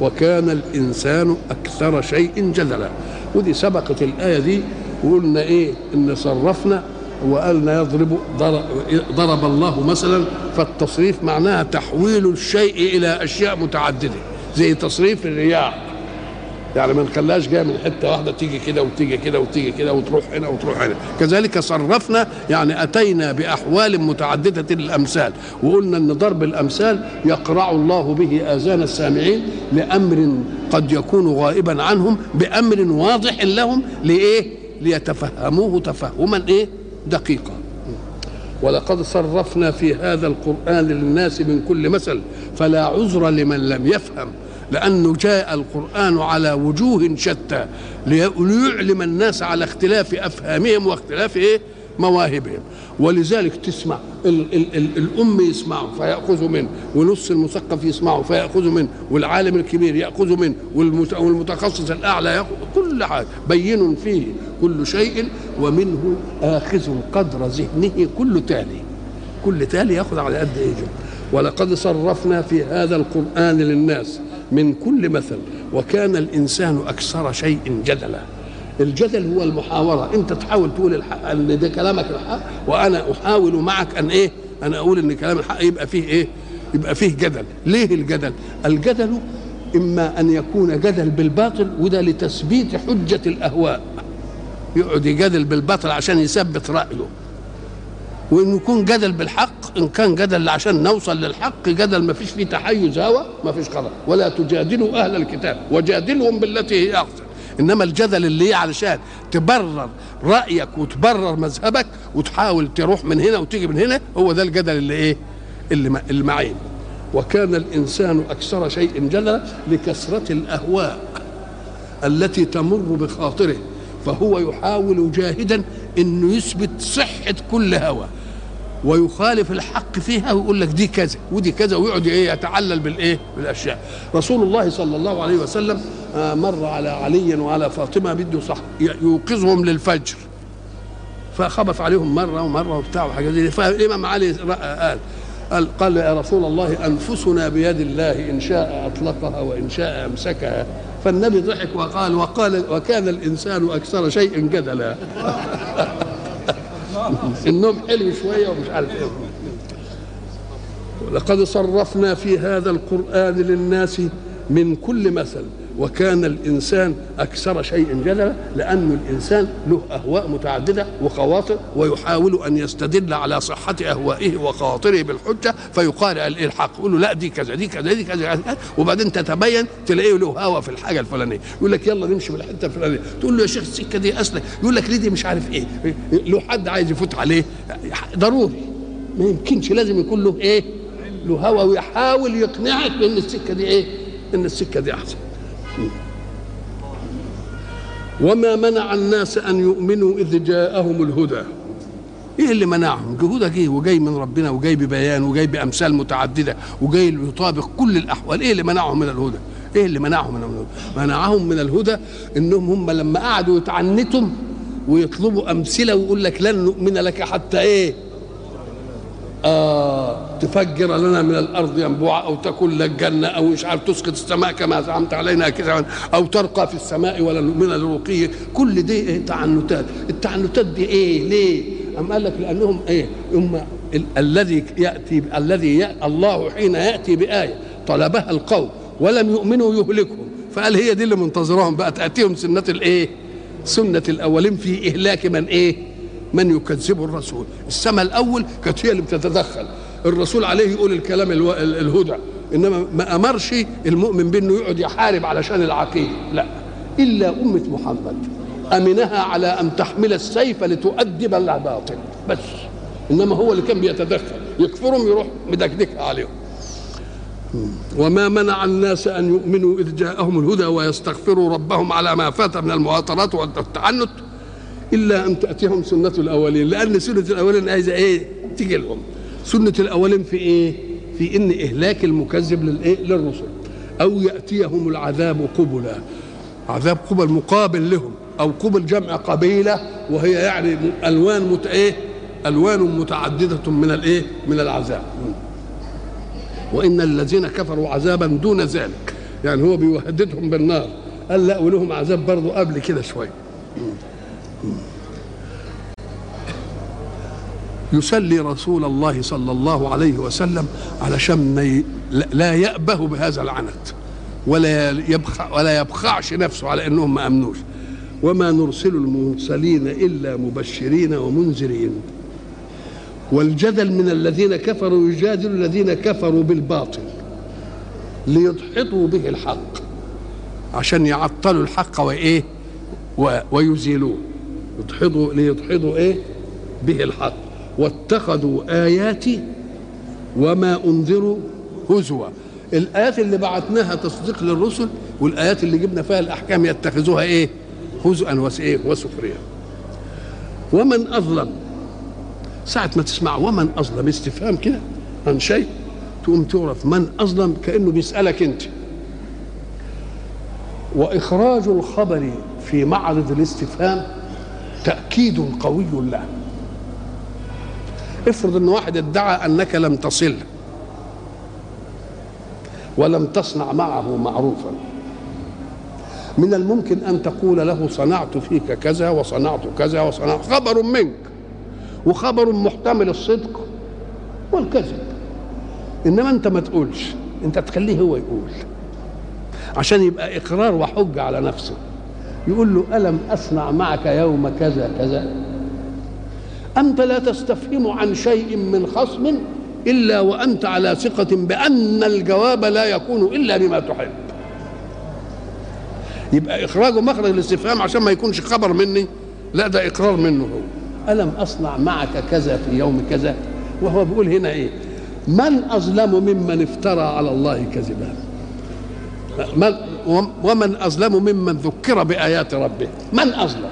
وكان الإنسان أكثر شيء جدلا. ودي سبقت الآية دي وقلنا إيه؟ إن صرفنا وقالنا يضرب ضرب, الله مثلا فالتصريف معناها تحويل الشيء إلى أشياء متعددة زي تصريف الرياح. يعني ما نخليهاش جاية من حتة واحدة تيجي كده وتيجي كده وتيجي كده وتروح هنا وتروح هنا. كذلك صرفنا يعني أتينا بأحوال متعددة الامثال وقلنا إن ضرب الأمثال يقرع الله به آذان السامعين لأمر قد يكون غائبا عنهم بأمر واضح لهم لإيه؟ ليتفهموه تفهما إيه؟ دقيقا. ولقد صرفنا في هذا القرآن للناس من كل مثل فلا عذر لمن لم يفهم. لأنه جاء القرآن على وجوه شتى ليعلم الناس على اختلاف أفهامهم واختلاف إيه؟ مواهبهم. ولذلك تسمع ال ال ال الأم يسمعه فيأخذ منه ونص المثقف يسمعه فيأخذ منه والعالم الكبير يأخذ منه والمتخصص الأعلى يأخذ كل حاجة. بين فيه كل شيء ومنه آخذ قدر ذهنه كل تالي. كل تالي يأخذ على قد إيه ولقد صرفنا في هذا القرآن للناس من كل مثل وكان الإنسان أكثر شيء جدلا. الجدل هو المحاورة. أنت تحاول تقول الحق أن ده كلامك الحق وأنا أحاول معك أن إيه؟ أنا أقول أن كلام الحق يبقى فيه إيه؟ يبقى فيه جدل. ليه الجدل؟ الجدل إما أن يكون جدل بالباطل وده لتثبيت حجة الأهواء. يقعد يجادل بالباطل عشان يثبت رأيه. وإن يكون جدل بالحق إن كان جدل عشان نوصل للحق جدل ما فيش فيه تحيز هوى ما فيش خلاص ولا تجادلوا أهل الكتاب وجادلهم بالتي هي أحسن. إنما الجدل اللي هي علشان تبرر رأيك وتبرر مذهبك وتحاول تروح من هنا وتيجي من هنا هو ده الجدل اللي إيه؟ اللي المعين وكان الإنسان أكثر شيء جدلا لكثرة الأهواء التي تمر بخاطره فهو يحاول جاهدا إنه يثبت صحة كل هوى. ويخالف الحق فيها ويقول لك دي كذا ودي كذا ويقعد إيه يتعلل بالإيه بالأشياء. رسول الله صلى الله عليه وسلم مر على علي وعلى فاطمة بده صح يوقظهم للفجر. فخبط عليهم مرة ومرة وبتاع وحاجات دي. فالإمام علي قال قال قال يا رسول الله أنفسنا بيد الله إن شاء أطلقها وإن شاء أمسكها. فالنبي ضحك وقال وقال وكان الإنسان أكثر شيء جدلا. النوم حلو شوية ومش عارف إيه. ولقد صرفنا في هذا القرآن للناس من كل مثل. وكان الإنسان أكثر شيء جدلا لأن الإنسان له أهواء متعددة وخواطر ويحاول أن يستدل على صحة أهوائه وخواطره بالحجة فيقال الحق يقول له لا دي كذا دي كذا دي كذا وبعدين تتبين تلاقيه له هوى في الحاجة الفلانية. يقول لك يلا نمشي بالحته الفلانية. تقول له يا شيخ السكة دي اسلك يقول لك ليه دي مش عارف إيه؟ له حد عايز يفوت عليه؟ ضروري. ما يمكنش لازم يكون له إيه؟ له هوى ويحاول يقنعك بإن السكة دي إيه؟ إن السكة دي أحسن. وما منع الناس أن يؤمنوا إذ جاءهم الهدى. إيه اللي منعهم؟ الهدى جه وجاي من ربنا وجاي ببيان وجاي بأمثال متعددة وجاي يطابق كل الأحوال. إيه اللي منعهم من الهدى؟ إيه اللي منعهم من الهدى؟ منعهم من الهدى إنهم هم لما قعدوا يتعنتم ويطلبوا أمثلة ويقول لك لن نؤمن لك حتى إيه؟ آه تفجر لنا من الأرض ينبوعا أو تكون لك جنه أو مش عارف تسقط السماء كما زعمت علينا كذا أو ترقى في السماء ولا نؤمن لرقيك كل دي إيه؟ تعنتات. التعنتات دي إيه؟ ليه؟ أم قال لك لأنهم إيه؟ هم ال- الذي يأتي الذي الله حين يأتي بآية طلبها القوم ولم يؤمنوا يهلكهم. فقال هي دي اللي منتظرهم بقى؟ تأتيهم سنة الإيه؟ سنة الأولين في إهلاك من إيه؟ من يكذب الرسول؟ السماء الأول كانت هي اللي بتتدخل. الرسول عليه يقول الكلام الهدى. إنما ما أمرش المؤمن بأنه يقعد يحارب علشان العقيده لا. إلا أمة محمد. أمنها على أن تحمل السيف لتؤدب الباطل. بس. إنما هو اللي كان بيتدخل. يكفرهم يروح مدكدكها عليهم. وما منع الناس أن يؤمنوا إذ جاءهم الهدى ويستغفروا ربهم على ما فات من المواطنات والتعنت. إلا أن تأتيهم سنة الأولين لأن سنة الأولين عايزة إيه؟ تيجي لهم. سنة الأولين في إيه؟ في إن إهلاك المكذب للإيه؟ للرسل. أو يأتيهم العذاب قبلا. عذاب قبل مقابل لهم أو قبل جمع قبيلة وهي يعني ألوان مت إيه؟ ألوان متعددة من الإيه؟ من العذاب. وإن الذين كفروا عذابا دون ذلك. يعني هو بيهددهم بالنار. قال لا ولهم عذاب برضه قبل كده شوية. يسلي رسول الله صلى الله عليه وسلم علشان لا يأبه بهذا العنت ولا يبخع ولا يبخعش نفسه على إنهم ما أمنوش. وما نرسل المرسلين إلا مبشرين ومنذرين. والجدل من الذين كفروا يجادل الذين كفروا بالباطل ليدحضوا به الحق عشان يعطلوا الحق وإيه؟ ويزيلوه. يدحضوا ليدحضوا إيه؟ به الحق. واتخذوا آياتي وما أنذروا هزوا. الآيات اللي بعتناها تصديق للرسل والآيات اللي جبنا فيها الأحكام يتخذوها إيه؟ هزءا وسخريا ومن أظلم ساعة ما تسمع ومن أظلم استفهام كده عن شيء تقوم تعرف من أظلم كأنه بيسألك أنت. وإخراج الخبر في معرض الاستفهام تأكيد قوي له. افرض إن واحد ادعى أنك لم تصل ولم تصنع معه معروفا. من الممكن أن تقول له صنعت فيك كذا وصنعت كذا وصنعت. خبر منك وخبر محتمل الصدق والكذب. إنما أنت ما تقولش أنت تخليه هو يقول. عشان يبقى إقرار وحجه على نفسه. يقول له ألم أصنع معك يوم كذا كذا؟ أنت لا تستفهم عن شيء من خصم إلا وأنت على ثقة بأن الجواب لا يكون إلا بما تحب. يبقى إخراجه مخرج الاستفهام عشان ما يكونش خبر مني؟ لا ده إقرار منه هو. ألم أصنع معك كذا في يوم كذا؟ وهو بيقول هنا إيه؟ من أظلم ممن افترى على الله كذبا؟ من ومن أظلم ممن ذكر بآيات ربه. من أظلم؟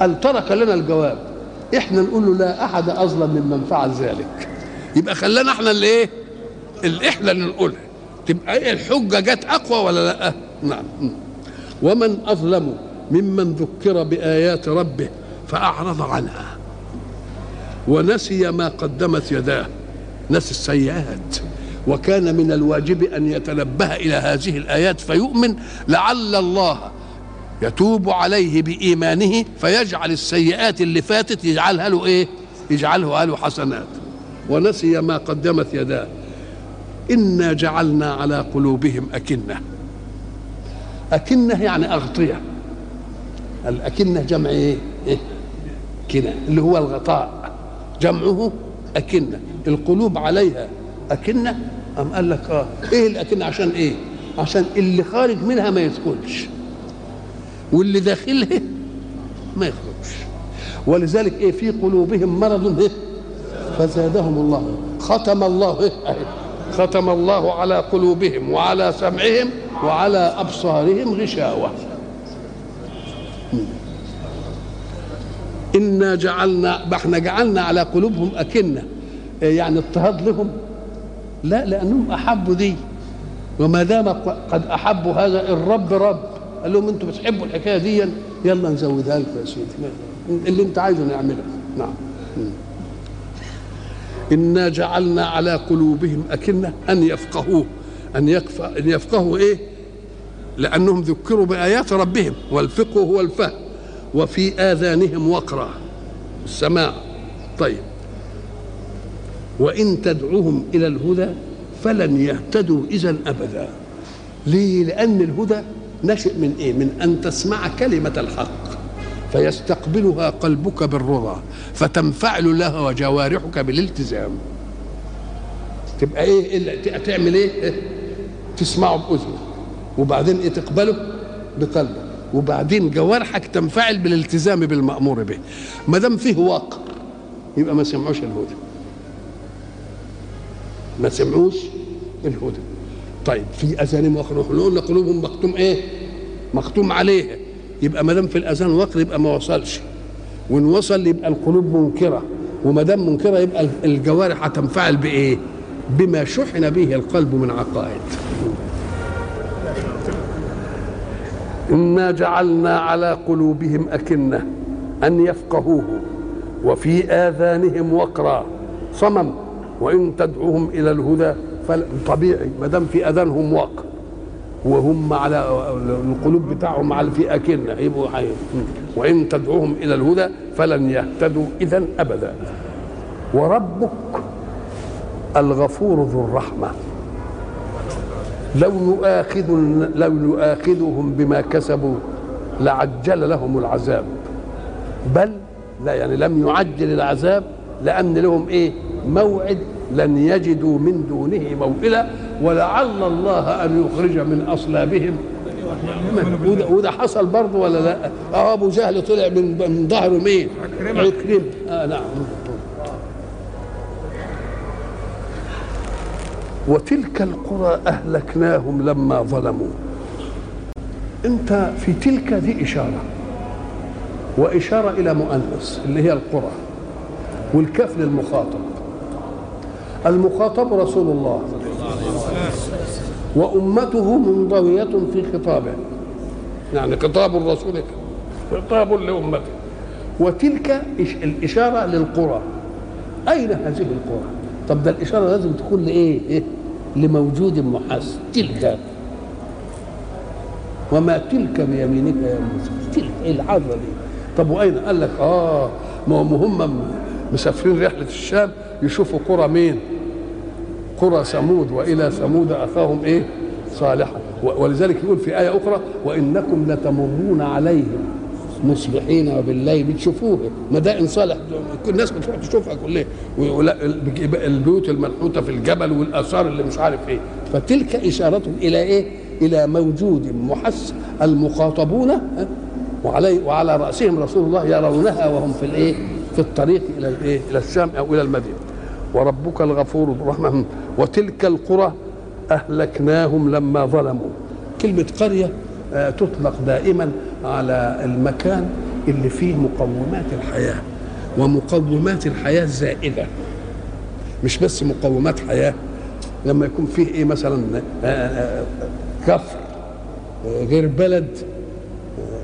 قال ترك لنا الجواب. إحنا نقول له لا أحد أظلم ممن فعل ذلك. يبقى خلانا إحنا اللي إيه اللي إحنا اللي نقولها تبقى إيه الحجة جت أقوى ولا لأ؟ نعم. ومن أظلم ممن ذكر بآيات ربه فأعرض عنها. ونسي ما قدمت يداه. نسي السيئات. وكان من الواجب أن يتنبه إلى هذه الآيات فيؤمن لعل الله يتوب عليه بإيمانه فيجعل السيئات اللي فاتت يجعلها له إيه؟ يجعلها له حسنات. ونسي ما قدمت يداه. إنا جعلنا على قلوبهم أكنة. أكنة يعني أغطية. الأكنة جمع إيه؟ إيه؟ كنه اللي هو الغطاء. جمعه أكنة. القلوب عليها أكنة. أم قال لك آه إيه الأكنة عشان إيه؟ عشان اللي خارج منها ما يدخلش واللي داخلها ما يخرجش. ولذلك إيه في قلوبهم مرض إيه فزادهم الله. ختم الله إيه ختم الله على قلوبهم وعلى سمعهم وعلى أبصارهم غشاوة. إنا جعلنا إحنا جعلنا على قلوبهم أكنة. يعني اضطهاد لهم. لا لأنهم أحبوا دي وما دام قد أحبوا هذا الرب رب قال لهم أنتم بتحبوا الحكاية دي يلا نزودها لكم يا سيدي. اللي أنت عايزه نعمله نعم. إنا جعلنا على قلوبهم أكنة أن يفقهوه. أن يكفى أن يفقهوا إيه؟ لأنهم ذكروا بآيات ربهم. والفقه هو الفهم. وفي آذانهم وقرا السماع طيب. وإن تدعوهم إلى الهدى فلن يهتدوا إذا أبدا. ليه؟ لأن الهدى نشئ من إيه؟ من أن تسمع كلمة الحق. فيستقبلها قلبك بالرضا فتنفعل لها وجوارحك بالالتزام. تبقى إيه؟ تعمل إيه؟ تسمعه بأذنك. وبعدين إيه تقبله؟ بقلبك. وبعدين جوارحك تنفعل بالالتزام بالمأمور به. ما دام فيه واقع يبقى ما سمعوش الهدى. ما سمعوش الهدى. طيب في اذانهم وقر قلنا قلوبهم مختوم إيه؟ مختوم عليها. يبقى ما دام في الأذان وقر يبقى ما وصلش. وإن وصل يبقى القلوب منكرة. وما دام منكرة يبقى الجوارح هتنفعل بإيه؟ بما شحن به القلب من عقائد. إنا جعلنا على قلوبهم أكنة أن يفقهوه وفي آذانهم وقرا. صمم. وإن تدعوهم إلى الهدى فطبيعي ما دام في اذانهم وقر وهم على القلوب بتاعهم على في اكنه يبقوا حي وإن تدعوهم إلى الهدى فلن يهتدوا اذا أبدا. وربك الغفور ذو الرحمة. لو يؤاخذ لو يؤاخذهم بما كسبوا لعجل لهم العذاب. بل لا يعني لم يعجل العذاب لأن لهم إيه؟ موعد لن يجدوا من دونه موئلا ولعل الله أن يخرج من أصلابهم. وده, وده حصل برضه ولا لا؟ آه أبو جهل طلع من من ظهره مين؟ عكرمة. آه نعم. وتلك القرى أهلكناهم لما ظلموا. أنت في تلك دي إشارة وإشارة إلى مؤنث اللي هي القرى والكاف للمخاطب. المخاطب رسول الله. وأمته منضوية في خطابه. يعني خطاب الرسول. خطاب لأمته. وتلك الإشارة للقرى. أين هذه القرى؟ طب ده الإشارة لازم تكون لإيه؟ إيه؟ لموجود محس تلك. وما تلك بيمينك يا موسى. تلك إيه العذرة دي؟ طب وأين؟ قال لك آه ما هم مسافرين رحلة الشام يشوفوا قرى مين؟ قرى ثمود وإلى ثمود أخاهم إيه؟ صالحا ولذلك يقول في آية أخرى وإنكم لتمرون عليهم مصبحين وبالليل. بتشوفوها مدائن صالح. الناس بتروح تشوفها كلها. البيوت المنحوته في الجبل والآثار اللي مش عارف إيه. فتلك اشاره إلى إيه؟ إلى موجود محس المخاطبون وعلي وعلى رأسهم رسول الله يرونها وهم في الإيه؟ في الطريق إلى الإيه؟ إلى الشام أو إلى المدينة. وربك الغفور الرحمن. وتلك القرى أهلكناهم لما ظلموا. كلمة قرية تطلق دائما على المكان اللي فيه مقومات الحياة. ومقومات الحياة زائدة. مش بس مقومات حياة. لما يكون فيه إيه مثلا كفر غير بلد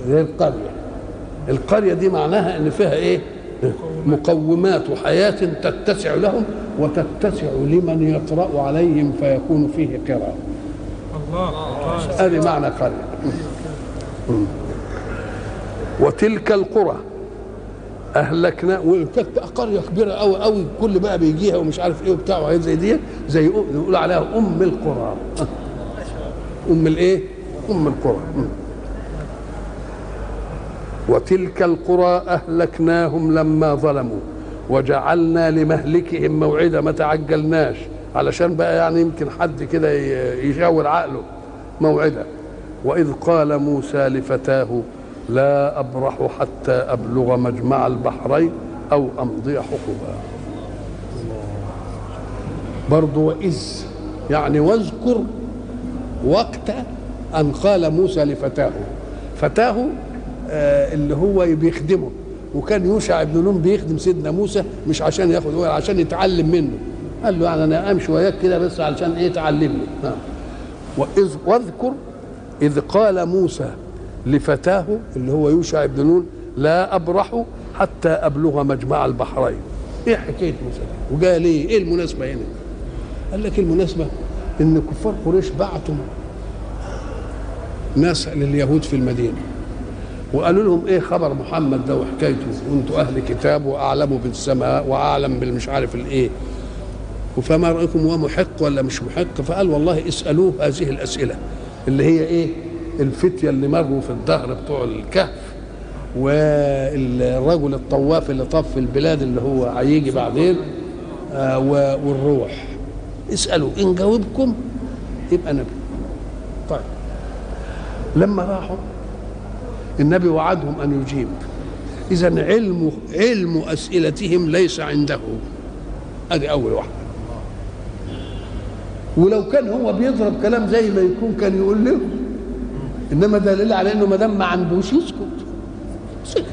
غير قرية. القرية دي معناها إن فيها إيه؟ مقومات حياة تتسع لهم وتتسع لمن يقرأ عليهم فيكون فيه قراءة. الله هذه معنى قرية. وتلك القرى أهلكنا وكانت قرية كبيرة أوي أوي كل بقى بيجيها ومش عارف إيه وبتاع وحاجات زي دي زي نقول عليها أم القرى. أم الإيه؟ أم القرى. وتلك القرى أهلكناهم لما ظلموا وجعلنا لمهلكهم موعدا ما تعجلناش. علشان بقى يعني يمكن حد كده يشاور عقله موعدا. وإذ قال موسى لفتاه لا أبرح حتى أبلغ مجمع البحرين أو أمضي حقبا برضو وإذ يعني واذكر وقت أن قال موسى لفتاه. فتاه اللي هو بيخدمه. وكان يوشع بن نون بيخدم سيدنا موسى مش عشان ياخد ولا عشان يتعلم منه. قال له يعني أنا امشي وياك كده بس علشان إيه تعلمني. نعم واذ واذكر إذ قال موسى لفتاه اللي هو يوشع بن نون لا أبرح حتى أبلغ مجمع البحرين. إيه حكاية موسى وجاء ليه إيه المناسبة هنا؟ قال لك المناسبة إن كفار قريش بعتوا ناس لليهود في المدينة. وقالوا لهم إيه خبر محمد ده وحكايته؟ وأنتوا أهل كتاب واعلموا بالسماء وأعلم بالمش عارف الإيه. فما رأيكم هو محق ولا مش محق؟ فقال والله اسألوه هذه الأسئلة اللي هي إيه؟ الفتية اللي مروا في الدهر بتوع الكهف والرجل الطواف اللي في البلاد اللي هو هيجي بعدين آه والروح. اسألوا إن جاوبكم يبقى نبي. طيب لما راحوا النبي وعدهم أن يجيب. اذا علم علم أسئلتهم ليس عنده. ادي أول واحدة. ولو كان هو بيضرب كلام زي ما يكون كان يقول لهم إنما دليل على إنه ما دام ما عندوش يسكت. سكت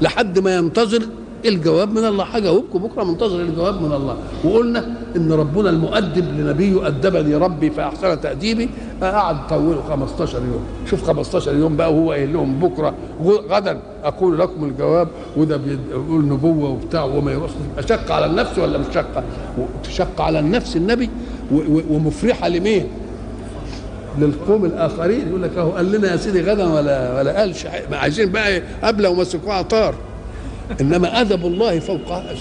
لحد ما ينتظر الجواب من الله. هجاوبكم بكرة منتظر الجواب من الله. وقلنا إن ربنا المؤدب لنبيه ادبني ربي فأحسن تأديبي. قعد طوله 15 يوم. شوف 15 يوم بقى وهو قايل لهم بكرة غدا أقول لكم الجواب. وده بيقول نبوة وبتاع وما يروحش. أشق على النفس ولا مش شقة؟ تشق على النفس النبي. ومفرحة لمين؟ للقوم الآخرين. يقول لك أهو قال لنا يا سيدي غدا ولا ولا قالش. عايزين بقى قبله ومسكوها طار إنما أدب الله فوق هذا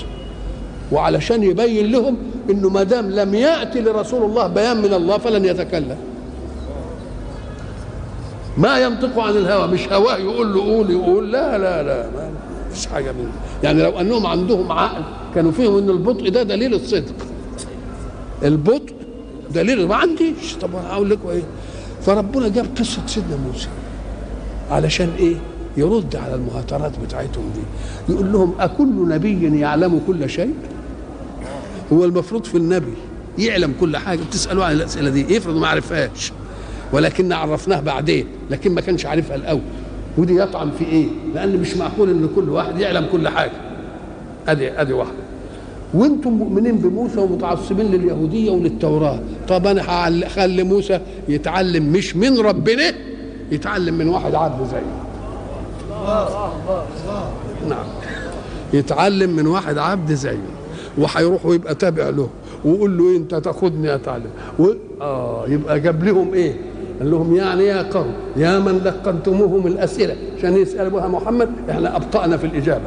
وعلشان يبين لهم إنه ما دام لم يأتي لرسول الله بيان من الله فلن يتكلم. ما ينطق عن الهوى مش هواه يقول له قول يقول لا لا لا ما فيش حاجة من يعني لو أنهم عندهم عقل كانوا فيهم إن البطء ده دليل الصدق. البطء دليل ما عنديش طب هقول لكم إيه؟ فربنا جاب قصة سيدنا موسى. علشان إيه؟ يرد على المهاترات بتاعتهم دي. يقول لهم أكل نبي يعلم كل شيء؟ هو المفروض في النبي يعلم كل حاجة. بتسألوا عن الأسئلة دي؟ يفرض ما عرفهاش. ولكن عرفناه بعدين لكن ما كانش عارفها الأول. ودي يطعن في إيه؟ لأن مش معقول إن كل واحد يعلم كل حاجة. أدي أدي واحدة. وأنتم مؤمنين بموسى ومتعصبين لليهودية وللتوراة. طب أنا هخلي موسى يتعلم مش من ربنا يتعلم من واحد عبد زيه. نعم. يتعلم من واحد عبد زيه وهيروح ويبقى تابع له ويقول له انت تاخدني اتعلم و... آه يبقى جاب لهم إيه؟ قال لهم يعني يا قوم يا من لقنتموهم الأسئلة. عشان يسالوا بها محمد إحنا أبطأنا في الإجابة.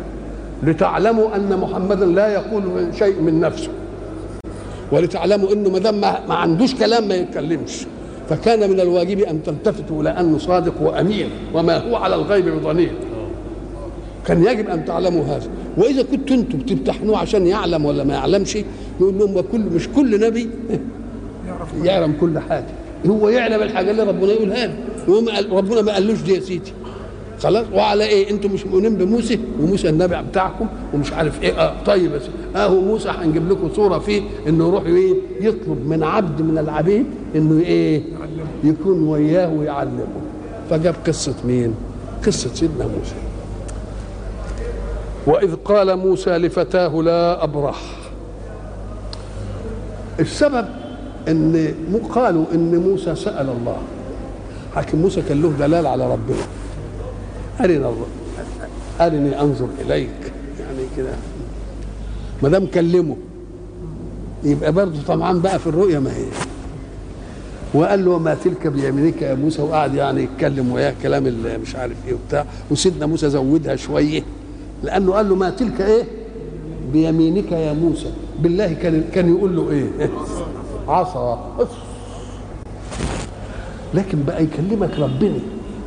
لتعلموا أن محمدا لا يقول شيء من نفسه. ولتعلموا إنه ما دام ما عندوش كلام ما يتكلمش. فكان من الواجب أن تلتفتوا إلى انه صادق وأمين وما هو على الغيب بضنين كان يجب أن تعلموا هذا. وإذا كنتوا أنتم بتمتحنوه عشان يعلم ولا ما يعلمش يقول لهم كل مش كل نبي يعلم كل حاجة. هو يعلم الحاجة اللي ربنا يقولها له ربنا ما قالوش دي يا سيدي. خلاص؟ وعلى إيه؟ أنتم مش مؤمنين بموسى؟ وموسى النبي بتاعكم ومش عارف إيه. آه طيب بس آه هو موسى هنجيب لكم صورة فيه إنه يروح إيه؟ يطلب من عبد من العبيد إنه إيه؟ يكون وياه ويعلمه. فجاب قصة مين؟ قصة سيدنا موسى. وإذ قال موسى لفتاه لا أبرح. السبب إن قالوا إن موسى سأل الله. حكم موسى كان له دلال على ربنا. أرنا الله أرني أنظر إليك. يعني كده. ما دام كلمه. يبقى برضه طمعان بقى في الرؤيا ما هي. وقال له ما تلك بيمينك يا موسى وقعد يعني يتكلم وياه كلام اللي مش عارف إيه وبتاع. وسيدنا موسى زودها شوية لأنه قال له ما تلك إيه؟ بيمينك يا موسى. بالله كان كان يقول له إيه؟ عصا. لكن بقى يكلمك ربنا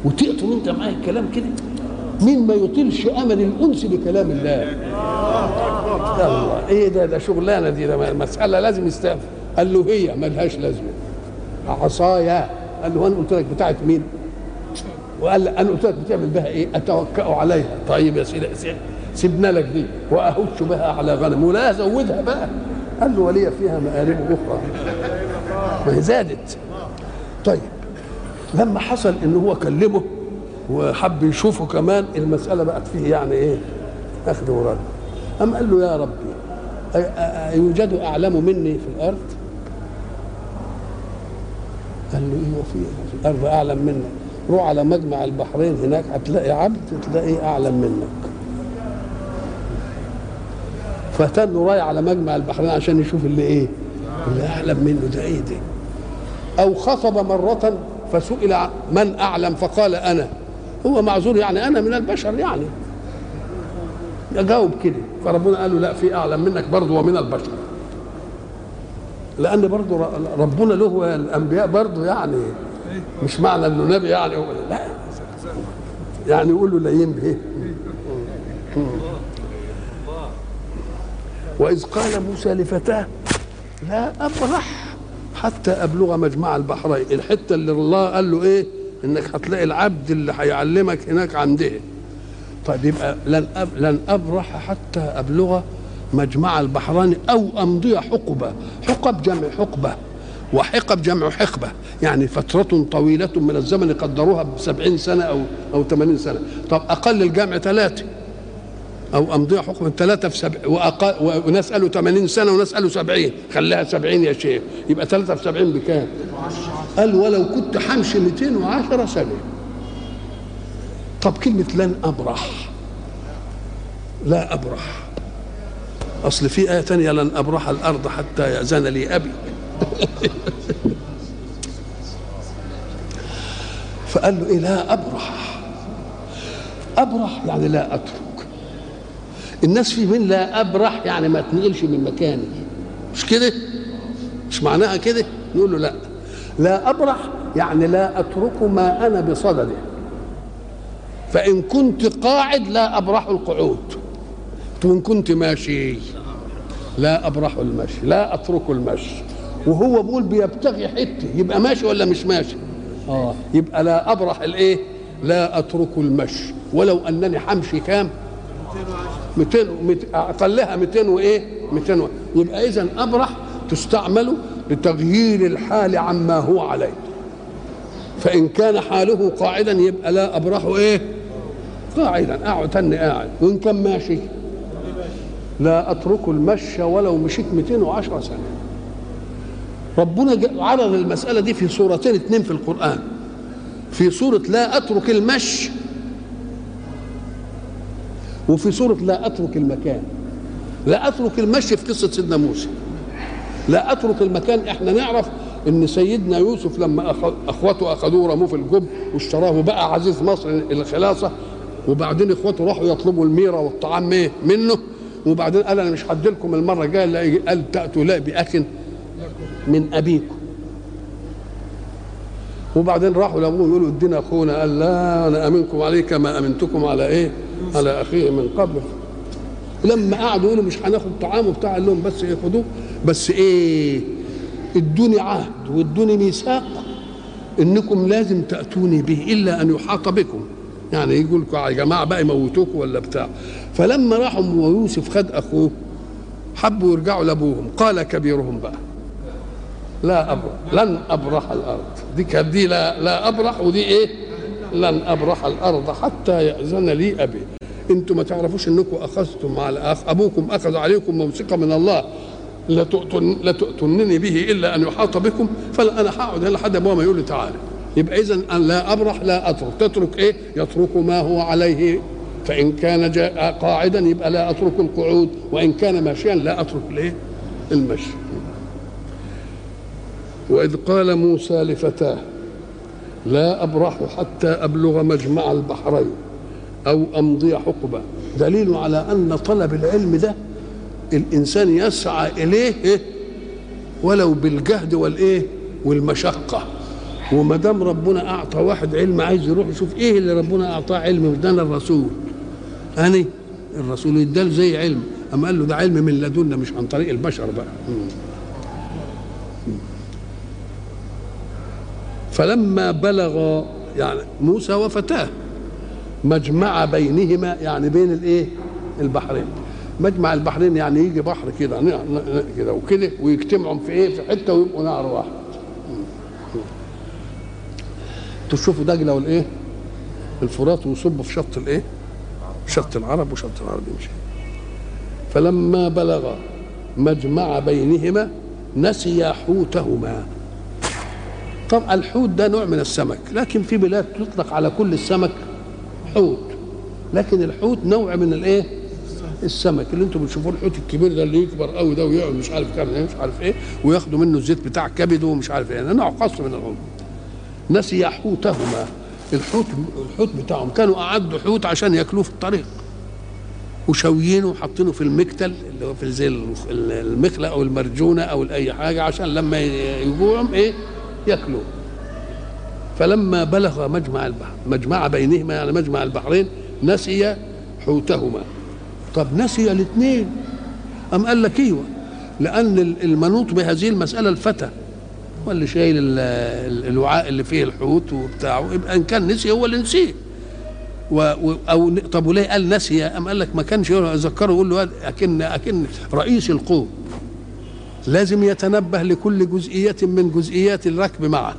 وتقطم أنت معاه الكلام كده؟ مين ما يطيلش أمل الأنس بكلام الله؟ الله. إيه ده؟ ده شغلانة دي ده مسألة لازم يستقبل. قال له هي ملهاش لازمة. عصايا. قال له أنا قلت لك بتاعت مين؟ وقال أنا قلت لك بتعمل بها إيه؟ اتوكا عليها. طيب يا سيدي سيبنا لك دي. وأهش بها على غنم ولا أزودها بقى. قال له ولي فيها مآرب أخرى. ما هي زادت. طيب لما حصل إن هو كلمه وحب يشوفه كمان المسألة بقت فيه يعني إيه؟ أخذ ورد. أم قال له يا ربي يوجد أعلم مني في الأرض؟ قال له إيه وفي في الأرض أعلم منك. روح على مجمع البحرين هناك هتلاقي عبد تلاقيه أعلم منك. فتن رايح على مجمع البحرين عشان يشوف اللي إيه اللي أعلم منه ده إيه ده. أو خطب مرة فسئل من أعلم فقال أنا. هو معذور يعني أنا من البشر يعني. يجاوب كده. فربنا قال له لا في أعلم منك برضه ومن البشر. لأن برضه ربنا له الأنبياء برضه يعني مش معنى إنه نبي يعني لا. يعني يقول له لا ينبه وإذ قال موسى لفتاه لا أبرح حتى أبلغ مجمع البحرين. الحتة اللي الله قال له إيه؟ إنك هتلاقي العبد اللي هيعلمك هناك عنده طيب يبقى لن لن أبرح حتى أبلغ مجمع البحرين أو أمضي حقبة حقب جمع حقبة وحقب جمع حقبة. يعني فترة طويلة من الزمن قدروها بسبعين سنة أو أو ثمانين سنة. طب أقل الجمع ثلاثة أو أمضية حكم ثلاثة في سبع وأقل وناس قالوا 80 سنة وناس قالوا 70 خليها 70 يا شيخ. يبقى ثلاثة في 70 بكام؟ قال ولو كنت حمشي 210 سنة. طب كلمة لن أبرح. لا أبرح. أصل في آية تانية لن أبرح الأرض حتى يأذن لي أبي. فقال له إيه؟ لا أبرح. أبرح يعني لا أترك. الناس في من لا أبرح؟ يعني ما تنقلش من مكاني مش كده؟ مش معناها كده؟ نقول له لا. لا أبرح يعني لا أترك ما أنا بصدده. فإن كنت قاعد لا أبرح القعود. وإن كنت ماشي. لا أبرح المشي لا أترك المشي. وهو بيقول بيبتغي حتة يبقى ماشي ولا مش ماشي؟ آه. يبقى لا أبرح الإيه؟ لا أترك المشي. ولو أنني حمشي كام؟ 200 أقلها 200 وإيه؟ 200 و... يبقى إذا أبرح تستعمل لتغيير الحال عما هو عليه. فإن كان حاله قاعدا يبقى لا أبرح إيه؟ قاعدا اقعد تاني قاعد. وإن كان ماشي لا أترك المشي ولو مشيت 210 سنة. ربنا عرض المسألة دي في سورتين اتنين في القرآن. في سورة لا أترك المشي وفي سورة لا أترك المكان. لا أترك المشي في قصة سيدنا موسى. لا أترك المكان إحنا نعرف إن سيدنا يوسف لما اخوته أخذوه رموه في الجب واشتراه وبقى عزيز مصر الخلاصه وبعدين اخوته راحوا يطلبوا الميرة والطعام إيه منه. وبعدين قال أنا مش هدي لكم المرة الجاية قال تأتوا لا باخ من أبيكم. وبعدين راحوا لابوه يقولوا ادينا أخونا قال لا أنا أمنكم عليه كما أمنتكم على إيه؟ على أخيه من قبل. لما قعدوا يقولوا مش هناخد طعام وبتاع قال لهم بس إيه خدوه. بس إيه؟ ادوني عهد وادوني ميثاق إنكم لازم تأتوني به إلا أن يحاط بكم. يعني يقول لكم يا جماعة بقى يموتوكم ولا بتاع. فلما راحوا ويوسف خد أخوه حبوا يرجعوا لأبوهم. قال كبيرهم بقى لا أبرح لن أبرح الأرض. دي كانت دي لا لا أبرح ودي إيه؟ لن أبرح الأرض حتى يأذن لي أبي. أنتم ما تعرفوش إنكم أخذتم على أخ أبوكم أخذ عليكم موثقة من الله. لا تؤتن لا تؤتنني به إلا أن يحاط بكم. فلا أنا هقعد هنا لحد ابوه ما يقول لي تعالى. يبقى إذا ان لا أبرح لا أترك. تترك إيه؟ يترك ما هو عليه. فإن كان قاعدا يبقى لا أترك القعود وإن كان ماشيا لا أترك الايه المشي. وإذ قال موسى لفتاه لا أبرح حتى أبلغ مجمع البحرين أو أمضي حقبة. دليل على أن طلب العلم ده الإنسان يسعى إليه إيه؟ ولو بالجهد والإيه؟ والمشقة. وما دام ربنا أعطى واحد علم عايز يروح يشوف إيه اللي ربنا أعطاه علم ادانا الرسول؟ أني الرسول اداله زي علم. أما قال له ده علم من لدنا مش عن طريق البشر بقى. فلما بلغ يعني موسى وفتاه مجمع بينهما يعني بين الإيه؟ البحرين. مجمع البحرين يعني يجي بحر كده كده وكده ويجتمعوا في إيه؟ في حتة ويبقوا نهر واحد. تشوفوا دجلة والإيه؟ الفرات ويصبوا في شط الإيه؟ شط العرب وشط العرب يمشي. فلما بلغ مجمع بينهما نسيا حوتهما. طبعا الحوت ده نوع من السمك لكن في بلاد تطلق على كل السمك حوت. لكن الحوت نوع من الإيه؟ السمك. اللي أنتم بتشوفوه الحوت الكبير ده اللي يكبر قوي ده ويقعد مش عارف كام مش عارف إيه وياخدوا منه الزيت بتاع كبده ومش عارف إيه. نوع خاص من العمر نسي حوتهما. الحوت الحوت بتاعهم كانوا اعدوا حوت عشان ياكلوه في الطريق. وشويينه وحاطينه في المكتل اللي هو في زي المخلة أو المرجونة أو اي حاجة عشان لما يجوعهم إيه؟ ياكلوه. فلما بلغ مجمع البحر مجمع بينهما يعني مجمع البحرين نسي حوتهما. طب نسي الاثنين. أم قال لك إيوه؟ لأن المنوط بهذه المسألة الفتى. هو اللي شايل الوعاء اللي فيه الحوت وبتاعه يبقى إن كان نسي هو اللي نسيه. و أو طب وليه قال نسي؟ أم قال لك ما كانش يذكره يقول له اكن أكن رئيس القوم. لازم يتنبه لكل جزئية من جزئيات الركب معه.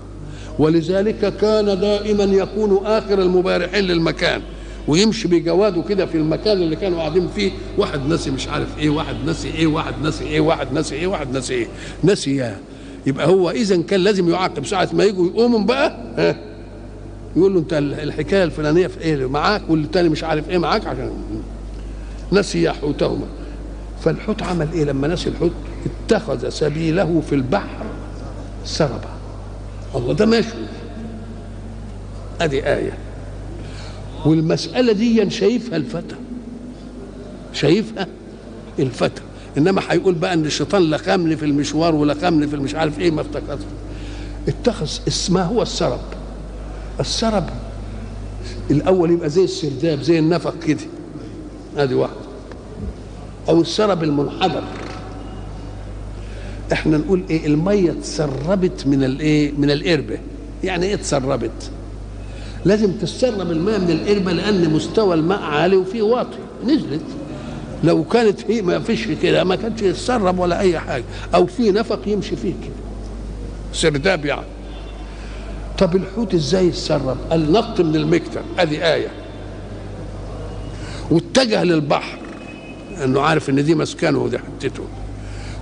ولذلك كان دائما يكون آخر المبارحين للمكان. ويمشي بجواده كده في المكان اللي كانوا قاعدين فيه. واحد نسي مش عارف إيه واحد نسي إيه واحد نسي إيه واحد نسي إيه واحد نسي إيه. نسي يا يبقى هو إذا كان لازم يعاقب ساعة ما يجوا يقوموا بقى ها؟ يقول له أنت الحكاية الفلانية في إيه؟ معاك والتاني مش عارف إيه معاك عشان نسي حوتهما. فالحوت عمل إيه لما نسي الحوت؟ اتخذ سبيله في البحر سربا. الله ده ماشي. أدي آية. والمسألة دي شايفها الفتى. شايفها؟ الفتى. إنما هيقول بقى إن الشيطان لخمني في المشوار ولخمني في المش عارف إيه ما افتكرت. اتخذ اسمها هو السرب. السرب الأول يبقى زي السرداب زي النفق كده. أدي واحدة أو السرب المنحدر. إحنا نقول إيه؟ المية تسربت من الايه من القربة. يعني إيه تسربت لازم تسرب الماء من القربة لأن مستوى الماء عالي وفيه واطي. نزلت. لو كانت هي ما فيش كده ما كانش يتسرب ولا أي حاجة أو في نفق يمشي فيه كده. سرداب يعني. طب الحوت إزاي يتسرب؟ قال نط من المكتب أدي آية. واتجه للبحر انه عارف إن دي مسكنه ودي حتته.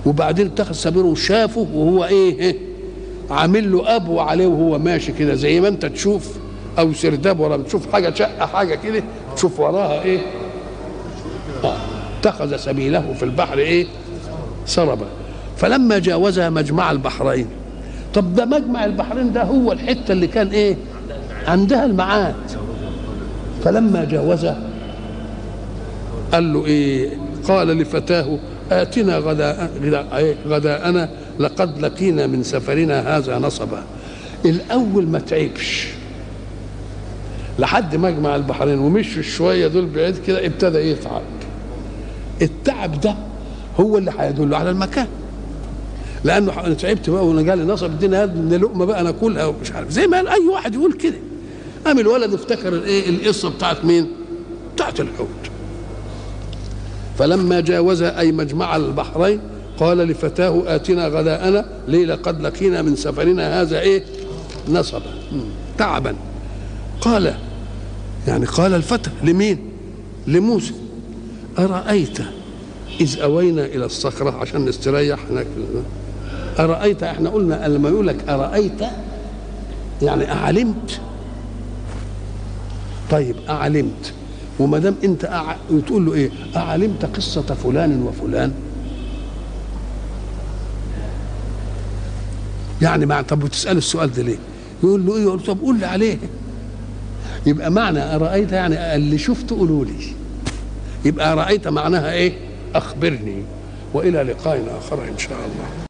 وبعدين اتخذ سبيله وشافه وهو إيه, إيه عامل له ابو عليه وهو ماشي كده زي ما أنت تشوف أو سرداب ولا بتشوف حاجة شقة حاجة كده تشوف وراها إيه. آه. اتخذ سبيله في البحر إيه؟ سربا. فلما جاوزها مجمع البحرين. طب ده مجمع البحرين ده هو الحتة اللي كان إيه؟ عندها المعاد. فلما جاوزها قال له إيه؟ قال لفتاه آتنا غداء غداءنا لقد لقينا من سفرنا هذا نصبا. الأول ما تعبش. لحد مجمع البحرين ومشوا شوية دول بعيد كده ابتدى يتعب. التعب ده هو اللي هيدل على المكان. لأنه أنا تعبت بقى وأنا جالي نصب ادينا ان لقمه بقى ناكلها ومش عارف. زي ما أي واحد يقول كده. قام الولد افتكر الايه القصة بتاعت مين؟ بتاعت الحوت. فلما جاوزها أي مجمع البحرين قال لفتاه آتنا غداءنا ليه لقد لقينا من سفرنا هذا إيه؟ نصبا. تعبا. قال يعني قال الفتى لمين؟ لموسى. أرأيت؟ إذ أوينا إلى الصخرة عشان نستريح هناك. أرأيت؟ إحنا قلنا لما يقول لك أرأيت يعني أعلمت. طيب أعلمت. وما دام أنت أع... تقول له إيه؟ أعلمت قصة فلان وفلان. يعني مع طب وتسأل السؤال ده ليه؟ يقول له إيه؟ يقول طب قول لي عليه. يبقى معنى أرأيت يعني اللي شفته قولوا لي. يبقى رأيت معناها إيه؟ أخبرني. وإلى لقاء آخر إن شاء الله.